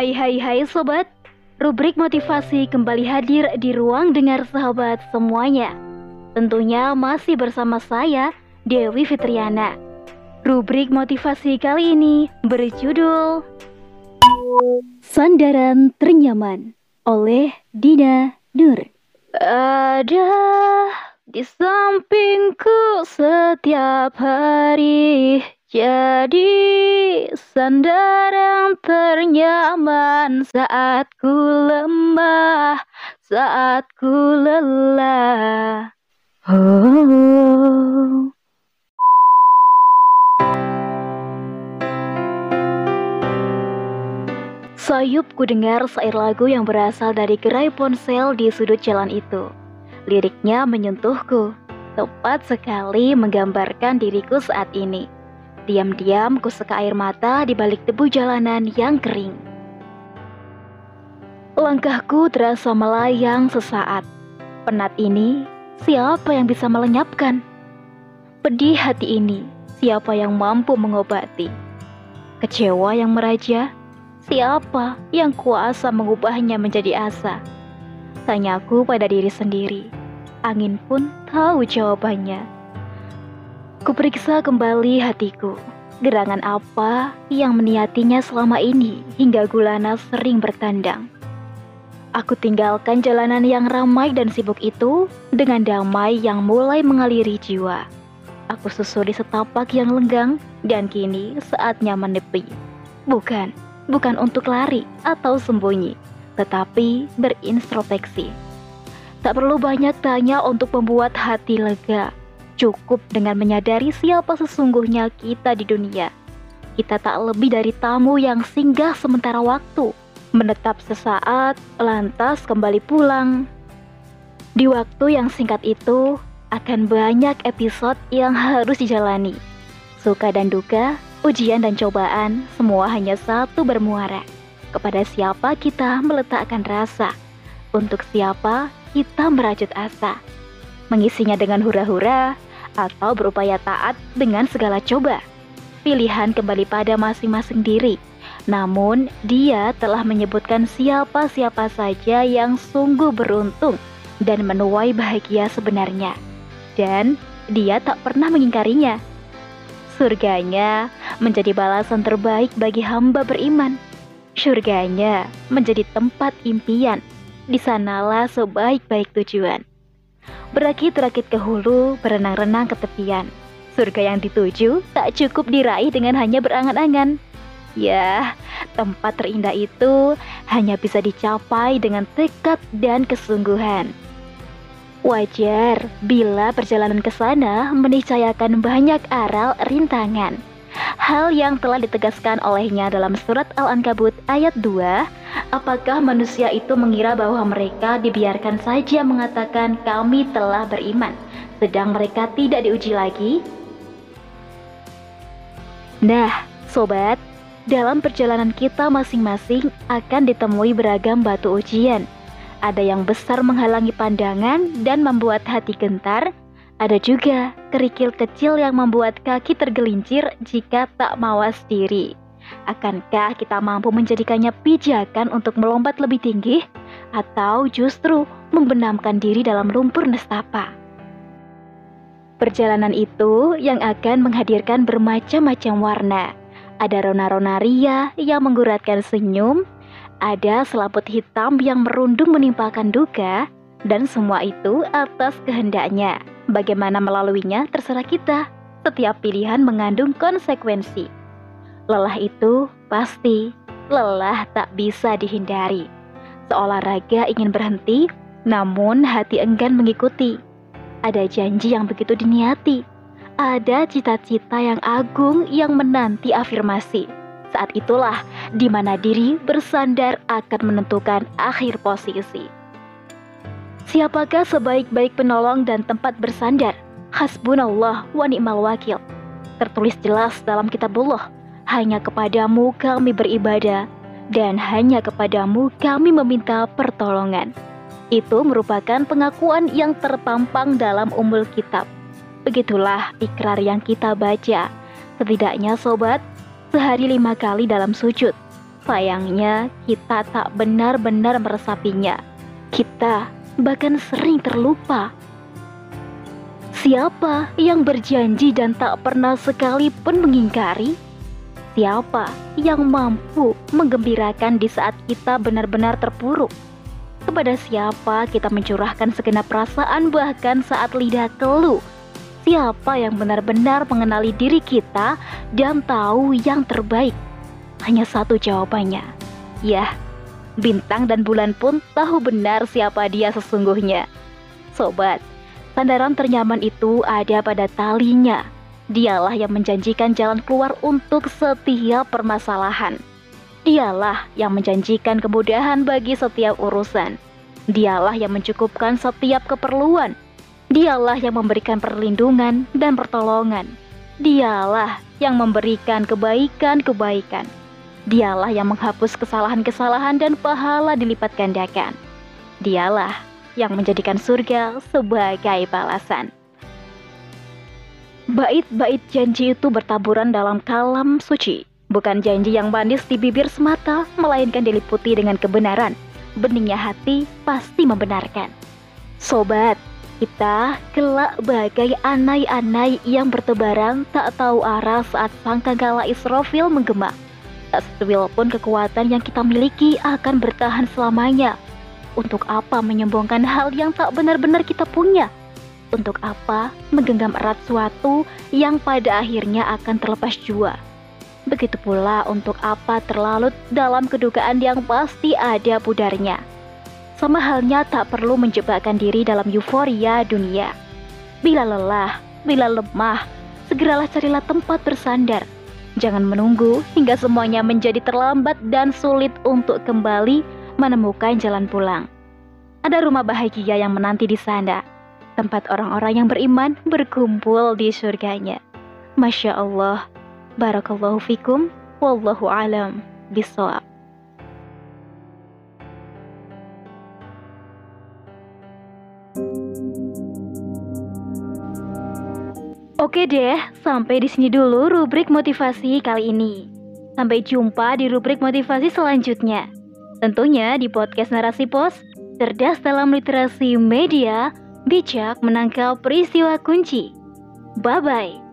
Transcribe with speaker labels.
Speaker 1: Hai hai hai sobat, rubrik motivasi kembali hadir di ruang dengar sahabat semuanya. Tentunya masih bersama saya, Dewi Fitriana. Rubrik motivasi kali ini berjudul Sandaran Ternyaman oleh Dina Nur. Ada di sampingku setiap hari jadi sandaran ternyaman saat ku lemah, saat ku lelah. Oh. Sayup ku dengar sair lagu yang berasal dari gerai ponsel di sudut jalan itu. Liriknya menyentuhku, tepat sekali menggambarkan diriku saat ini. Diam-diam ku seka air mata di balik debu jalanan yang kering. Langkahku terasa melayang sesaat. Penat ini, siapa yang bisa melenyapkan? Pedih hati ini, siapa yang mampu mengobati? Kecewa yang meraja, siapa yang kuasa mengubahnya menjadi asa? Tanyaku pada diri sendiri. Angin pun tahu jawabannya. Kuperiksa kembali hatiku. Gerangan apa yang meniatinya selama ini hingga Gulana sering bertandang. Aku tinggalkan jalanan yang ramai dan sibuk itu dengan damai yang mulai mengaliri jiwa. Aku susuri setapak yang lenggang dan kini saatnya menepi. Bukan, bukan untuk lari atau sembunyi, tetapi berintrospeksi. Tak perlu banyak tanya untuk membuat hati lega Cukup dengan menyadari siapa sesungguhnya kita di dunia. Kita tak lebih dari tamu yang singgah sementara waktu, menetap sesaat, lantas kembali pulang. Di waktu yang singkat itu, akan banyak episode yang harus dijalani. Suka dan duka, ujian dan cobaan, semua hanya satu bermuara. Kepada siapa kita meletakkan rasa, untuk siapa kita merajut asa. Mengisinya dengan hura-hura, atau berupaya taat dengan segala coba. Pilihan kembali pada masing-masing diri. Namun, dia telah menyebutkan siapa-siapa saja yang sungguh beruntung dan menuai bahagia sebenarnya. Dan dia tak pernah mengingkarinya. Surganya menjadi balasan terbaik bagi hamba beriman. Surganya menjadi tempat impian. Di sanalah sebaik-baik tujuan. Berakit-rakit ke hulu, berenang-renang ke tepian. Surga yang dituju tak cukup diraih dengan hanya berangan-angan. Ya, tempat terindah itu hanya bisa dicapai dengan tekad dan kesungguhan. Wajar bila perjalanan ke sana meniscayakan banyak aral rintangan. Hal yang telah ditegaskan olehnya dalam surat Al-Ankabut ayat 2, apakah manusia itu mengira bahwa mereka dibiarkan saja mengatakan kami telah beriman, sedang mereka tidak diuji lagi? Nah, sobat, dalam perjalanan kita masing-masing akan ditemui beragam batu ujian. Ada yang besar menghalangi pandangan dan membuat hati gentar, ada juga kerikil kecil yang membuat kaki tergelincir jika tak mawas diri. Akankah kita mampu menjadikannya pijakan untuk melompat lebih tinggi, atau justru membenamkan diri dalam lumpur nestapa? Perjalanan itu yang akan menghadirkan bermacam-macam warna. Ada rona-rona ria yang mengguratkan senyum, ada selaput hitam yang merundung menimpakan duka, dan semua itu atas kehendaknya. Bagaimana melaluinya terserah kita. Setiap pilihan mengandung konsekuensi. Lelah itu pasti, lelah tak bisa dihindari. Seolah raga ingin berhenti, namun hati enggan mengikuti. Ada janji yang begitu diniati. Ada cita-cita yang agung yang menanti afirmasi. Saat itulah di mana diri bersandar akan menentukan akhir posisi. Siapakah sebaik-baik penolong dan tempat bersandar? Hasbunallah wa ni'mal wakil. Tertulis jelas dalam kitabullah, hanya kepadamu kami beribadah dan hanya kepadamu kami meminta pertolongan. Itu merupakan pengakuan yang terpampang dalam umul kitab. Begitulah ikrar yang kita baca. Setidaknya sobat, sehari lima kali dalam sujud. Sayangnya, kita tak benar-benar meresapinya. Kita bahkan sering terlupa. Siapa yang berjanji dan tak pernah sekalipun mengingkari? Siapa yang mampu menggembirakan di saat kita benar-benar terpuruk? Kepada siapa kita mencurahkan segenap perasaan bahkan saat lidah keluh? Siapa yang benar-benar mengenali diri kita dan tahu yang terbaik? Hanya satu jawabannya. Ya, bintang dan bulan pun tahu benar siapa dia sesungguhnya. Sobat, sandaran ternyaman itu ada pada talinya. Dialah yang menjanjikan jalan keluar untuk setiap permasalahan. Dialah yang menjanjikan kemudahan bagi setiap urusan. Dialah yang mencukupkan setiap keperluan. Dialah yang memberikan perlindungan dan pertolongan. Dialah yang memberikan kebaikan-kebaikan. Dialah yang menghapus kesalahan-kesalahan dan pahala dilipat gandakan. Dialah yang menjadikan surga sebagai balasan. Bait-bait janji itu bertaburan dalam kalam suci, bukan janji yang manis di bibir semata, melainkan diliputi dengan kebenaran. Beningnya hati pasti membenarkan. Sobat, kita kelak bagai anai-anai yang bertebaran tak tahu arah saat sangkakala Israfil menggema. Tak setuil pun kekuatan yang kita miliki akan bertahan selamanya. Untuk apa menyombongkan hal yang tak benar-benar kita punya? Untuk apa menggenggam erat suatu yang pada akhirnya akan terlepas jua? Begitu pula untuk apa terlalut dalam kedugaan yang pasti ada pudarnya. Sama halnya tak perlu menjebakkan diri dalam euforia dunia. Bila lelah, bila lemah, segeralah carilah tempat bersandar Jangan menunggu hingga semuanya menjadi terlambat dan sulit untuk kembali menemukan jalan pulang. Ada rumah bahagia yang menanti di sana, tempat orang-orang yang beriman berkumpul di surganya. Masya Allah, Barakallahu fikum, Wallahu alam bisawab. Oke deh, sampai di sini dulu rubrik motivasi kali ini. Sampai jumpa di rubrik motivasi selanjutnya. Tentunya di podcast Narasi Pos, cerdas dalam literasi media, bijak menangkap peristiwa kunci. Bye-bye.